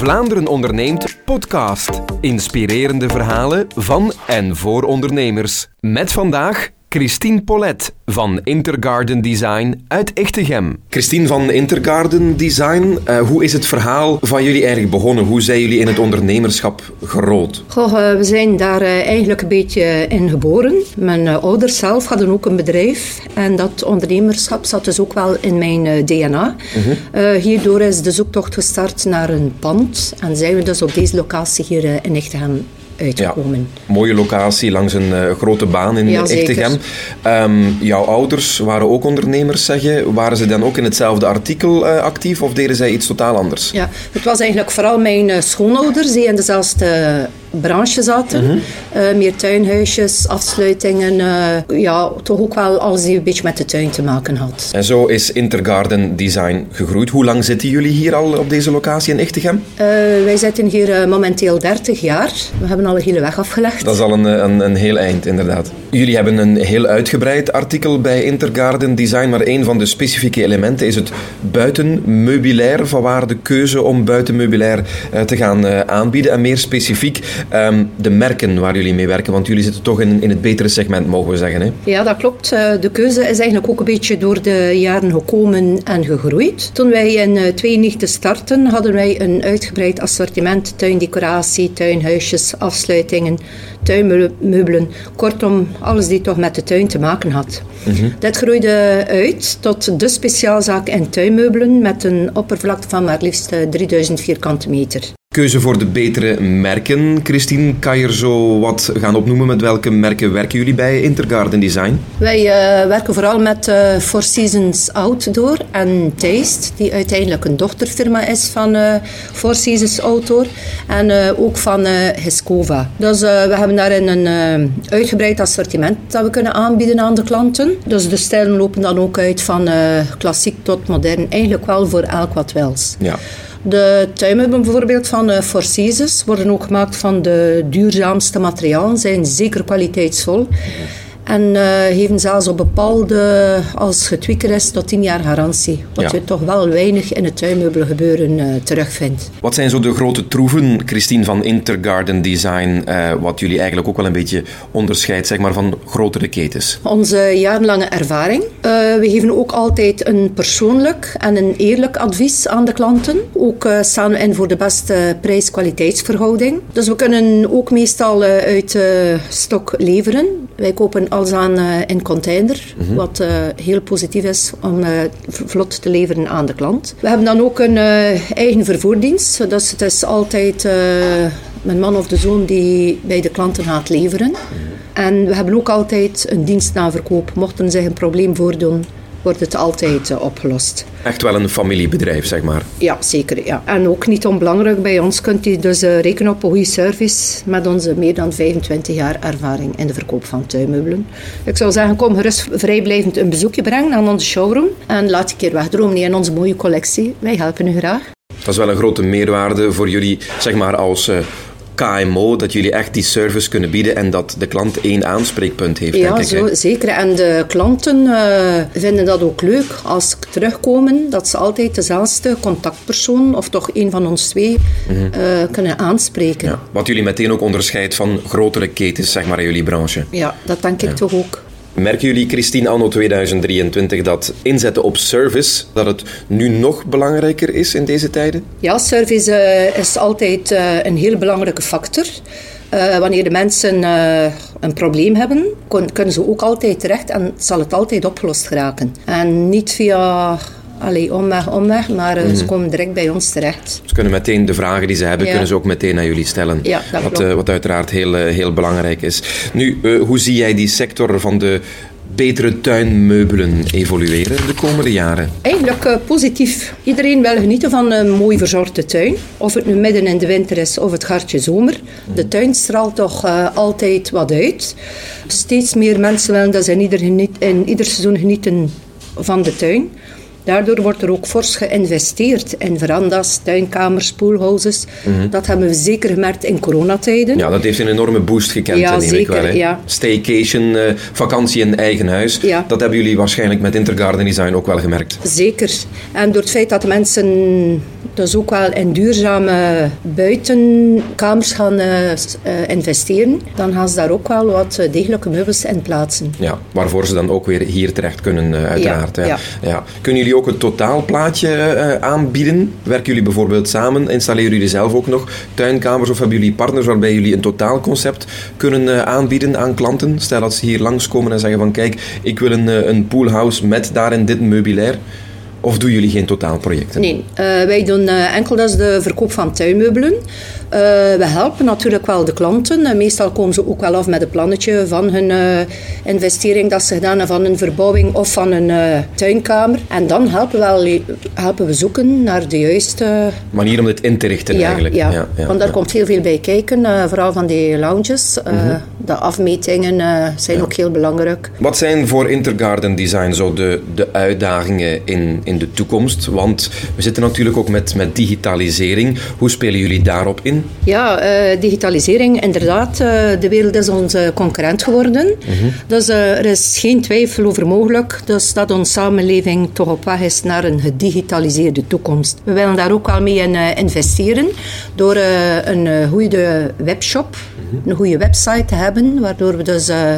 Vlaanderen onderneemt podcast. Inspirerende verhalen van en voor ondernemers. Met vandaag Christine Polet van Intergarden Design uit Echtegem. Christine van Intergarden Design, uh, hoe is het verhaal van jullie eigenlijk begonnen? Hoe zijn jullie in het ondernemerschap gerold? Goh, uh, we zijn daar uh, eigenlijk een beetje in geboren. Mijn ouders zelf hadden ook een bedrijf en dat ondernemerschap zat dus ook wel in mijn DNA. -huh. hierdoor is de zoektocht gestart naar een pand en zijn we dus op deze locatie hier in Echtegem uitgekomen. Ja, mooie locatie langs een uh, grote baan in ja, Echtegem. Um, jouw ouders waren ook ondernemers, zeg je. Waren ze dan ook in hetzelfde artikel uh, actief of deden zij iets totaal anders? Ja, het was eigenlijk vooral mijn uh, schoonouders die in dezelfde branche zaten. Mm -hmm. meer tuinhuisjes, afsluitingen. ja, toch ook wel alles die een beetje met de tuin te maken had. En zo is Intergarden Design gegroeid. Hoe lang zitten jullie hier al op deze locatie in Echtegem? wij zitten hier momenteel 30 jaar. We hebben al een hele weg afgelegd. Dat is al een, een, een heel eind, inderdaad. Jullie hebben een heel uitgebreid artikel bij Intergarden Design, maar een van de specifieke elementen is het buitenmeubilair, vanwaar de keuze om buitenmeubilair te gaan aanbieden. En meer specifiek um, de merken waar jullie mee werken, want jullie zitten toch in, in het betere segment, mogen we zeggen. Hè? Ja, dat klopt. Uh, de keuze is eigenlijk ook een beetje door de jaren gekomen en gegroeid. Toen wij in 92 starten, hadden wij een uitgebreid assortiment tuindecoratie, tuinhuisjes, afsluitingen, tuinmeubelen. Kortom, alles die toch met de tuin te maken had. Mm Dat groeide uit tot de speciaalzaak in tuinmeubelen met een oppervlakte van maar liefst 3000 vierkante meter. Keuze voor de betere merken. Christine, kan je er zo wat gaan opnoemen? Met welke merken werken jullie bij Intergarden Design? Wij uh, werken vooral met uh, Four Seasons Outdoor en Taste, die uiteindelijk een dochterfirma is van uh, Four Seasons Outdoor. En ook van Hescova. Dus we hebben daarin een uitgebreid assortiment dat we kunnen aanbieden aan de klanten. Dus de stijlen lopen dan ook uit van klassiek tot modern. Eigenlijk wel voor elk wat wils. Ja. De tuinmeubelen bijvoorbeeld van uh, worden ook gemaakt van de duurzaamste materialen, zijn zeker kwaliteitsvol. En uh, geven zelfs op bepaalde, als het is, tot 10 jaar garantie. Wat ja. je toch wel weinig in het tuinmeubelgebeuren uh, terugvindt. Wat zijn zo de grote troeven, Christine, van Intergarden Design, uh, wat jullie eigenlijk ook wel een beetje onderscheidt zeg maar, van grotere ketens? Onze jarenlange ervaring. we geven ook altijd een persoonlijk en een eerlijk advies aan de klanten. Ook staan we in voor de beste prijs-kwaliteitsverhouding. Dus we kunnen ook meestal uit stok leveren. Wij kopen alles aan uh, in container, mm -hmm. wat uh, heel positief is om uh, vlot te leveren aan de klant. We hebben dan ook een eigen vervoerdienst, dus het is altijd mijn man of de zoon die bij de klanten gaat leveren. -hmm. En we hebben ook altijd een dienst na verkoop, mochten zich een probleem voordoen wordt het altijd uh, opgelost. Echt wel een familiebedrijf, zeg maar. Ja, zeker. Ja. En ook niet onbelangrijk, bij ons kunt u dus uh, rekenen op een goede service met onze meer dan 25 jaar ervaring in de verkoop van tuinmeubelen. Ik zou zeggen, kom gerust vrijblijvend een bezoekje brengen aan onze showroom en laat een keer wegdromen in onze mooie collectie. Wij helpen u graag. Dat is wel een grote meerwaarde voor jullie, zeg maar, als uh, KMO, dat jullie echt die service kunnen bieden en dat de klant één aanspreekpunt heeft. Ja, denk ik, zo, zeker. En de klanten uh, vinden dat ook leuk als ze terugkomen, dat ze altijd dezelfde contactpersoon of toch een van ons twee mm -hmm. uh, kunnen aanspreken. Ja, wat jullie meteen ook onderscheidt van grotere ketens zeg maar, in jullie branche. Ja, dat denk ik ja. toch ook. Merken jullie, Christine, anno 2023, dat inzetten op service, dat het nu nog belangrijker is in deze tijden? Ja, service uh, is altijd uh, een heel belangrijke factor. Uh, wanneer de mensen een probleem hebben, kunnen ze ook altijd terecht en zal het altijd opgelost geraken. En niet via Allee, omweg, omweg, maar uh, mm. ze komen direct bij ons terecht. Ze kunnen meteen de vragen die ze hebben, ja. kunnen ze ook meteen aan jullie stellen. Ja, dat wat, uh, wat uiteraard heel, uh, heel belangrijk is. Nu, hoe zie jij die sector van de betere tuinmeubelen evolueren de komende jaren? Eigenlijk positief. Iedereen wil genieten van een mooi verzorgde tuin. Of het nu midden in de winter is of het hartje zomer. Mm. De tuin straalt toch altijd wat uit. Steeds meer mensen willen dat ze in ieder, geniet, in ieder seizoen genieten van de tuin. Daardoor wordt er ook fors geïnvesteerd in veranda's, tuinkamers, poolhouses. Dat hebben we zeker gemerkt in coronatijden. Ja, dat heeft een enorme boost gekend, Ja, ik zeker, wel. ja. Staycation, eh, vakantie in eigen huis. Ja. Dat hebben jullie waarschijnlijk met Intergarden Design ook wel gemerkt. Zeker. En door het feit dat mensen dus ook wel in duurzame buitenkamers gaan eh, eh, investeren, dan gaan ze daar ook wel wat eh, degelijke meubels in plaatsen. Ja, waarvoor ze dan ook weer hier terecht kunnen, eh, uiteraard. Ja, Ja, ja. Kunnen jullie ook het totaalplaatje eh, aanbieden? Werken jullie bijvoorbeeld samen? Installeren jullie zelf ook nog tuinkamers? Of hebben jullie partners waarbij jullie een totaalconcept kunnen eh, aanbieden aan klanten? Stel dat ze hier langskomen en zeggen van kijk, ik wil een, eh, een poolhouse met daarin dit meubilair. Of doen jullie geen totaalprojecten? Nee, eh, wij doen eh, enkel dus de verkoop van tuinmeubelen. Eh, we helpen natuurlijk wel de klanten. Meestal komen ze ook wel af met een plannetje van hun investering dat ze gedaan hebben, van een verbouwing of van een tuinkamer. En dan helpen, we wel, helpen we zoeken naar de juiste Manier om dit in te richten ja, eigenlijk. Ja, ja, want daar komt heel veel bij kijken. vooral van die lounges. Mhm. De afmetingen eh, zijn ook heel belangrijk. Wat zijn voor Intergarden Design zo de, de uitdagingen in, in de toekomst? Want we zitten natuurlijk ook met, met digitalisering. Hoe spelen jullie daarop in? Ja, eh, digitalisering, inderdaad. eh, de wereld is onze concurrent geworden. Dus eh, er is geen twijfel over mogelijk. Dus dat onze samenleving toch op weg is naar een gedigitaliseerde toekomst. We willen daar ook wel mee in investeren. Door een goede webshop, een goede website te hebben. Waardoor we dus... eh,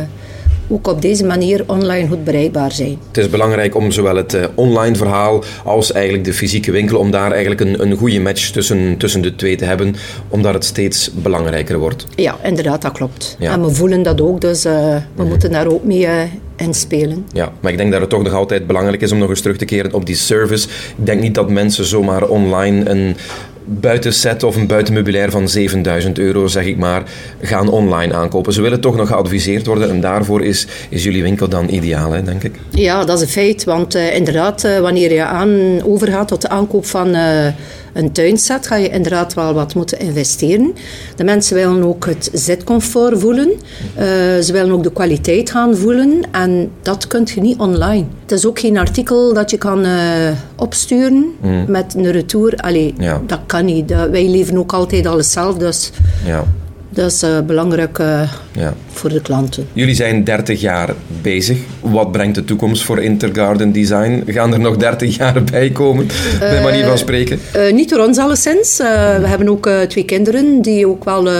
ook op deze manier online goed bereikbaar zijn. Het is belangrijk om zowel het eh, online verhaal als eigenlijk de fysieke winkel, om daar eigenlijk een, een goede match tussen, tussen de twee te hebben, omdat het steeds belangrijker wordt. Ja, inderdaad, dat klopt. Ja. En we voelen dat ook, dus eh, we moeten daar ook mee eh, in spelen. Ja, maar ik denk dat het toch nog altijd belangrijk is om nog eens terug te keren op die service. Ik denk niet dat mensen zomaar online een buitenset of een buitenmeubilair van 7000 euro, zeg ik maar, gaan online aankopen. Ze willen toch nog geadviseerd worden en daarvoor is, is jullie winkel dan ideaal, hè, denk ik. Ja, dat is een feit. Want eh, inderdaad, eh, wanneer je aan, overgaat tot de aankoop van eh, een tuinset, ga je inderdaad wel wat moeten investeren. De mensen willen ook het zitcomfort voelen. Eh, ze willen ook de kwaliteit gaan voelen. En dat kun je niet online. Het is ook geen artikel dat je kan eh, opsturen met een retour. Allee, Ja. dat kan niet. Wij leven ook altijd alles zelf. Dus Ja, dat is eh, belangrijk eh, ja. voor de klanten. Jullie zijn 30 jaar bezig. Wat brengt de toekomst voor Intergarden Design? Gaan er nog 30 jaar bij komen, bij manier van spreken? Eh, niet door ons alleszins. Eh, we hebben ook eh, twee kinderen die ook wel eh,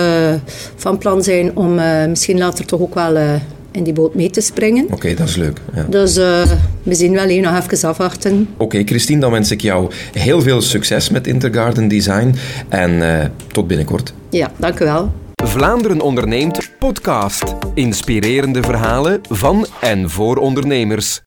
van plan zijn om eh, misschien later toch ook wel eh, in die boot mee te springen. Oké, dat is leuk. Ja. Dus eh, we zien wel hier nog even afwachten. Oké, Christine, dan wens ik jou heel veel succes met Intergarden Design en eh, tot binnenkort. Ja, dank u wel. Vlaanderen onderneemt podcast. Inspirerende verhalen van en voor ondernemers.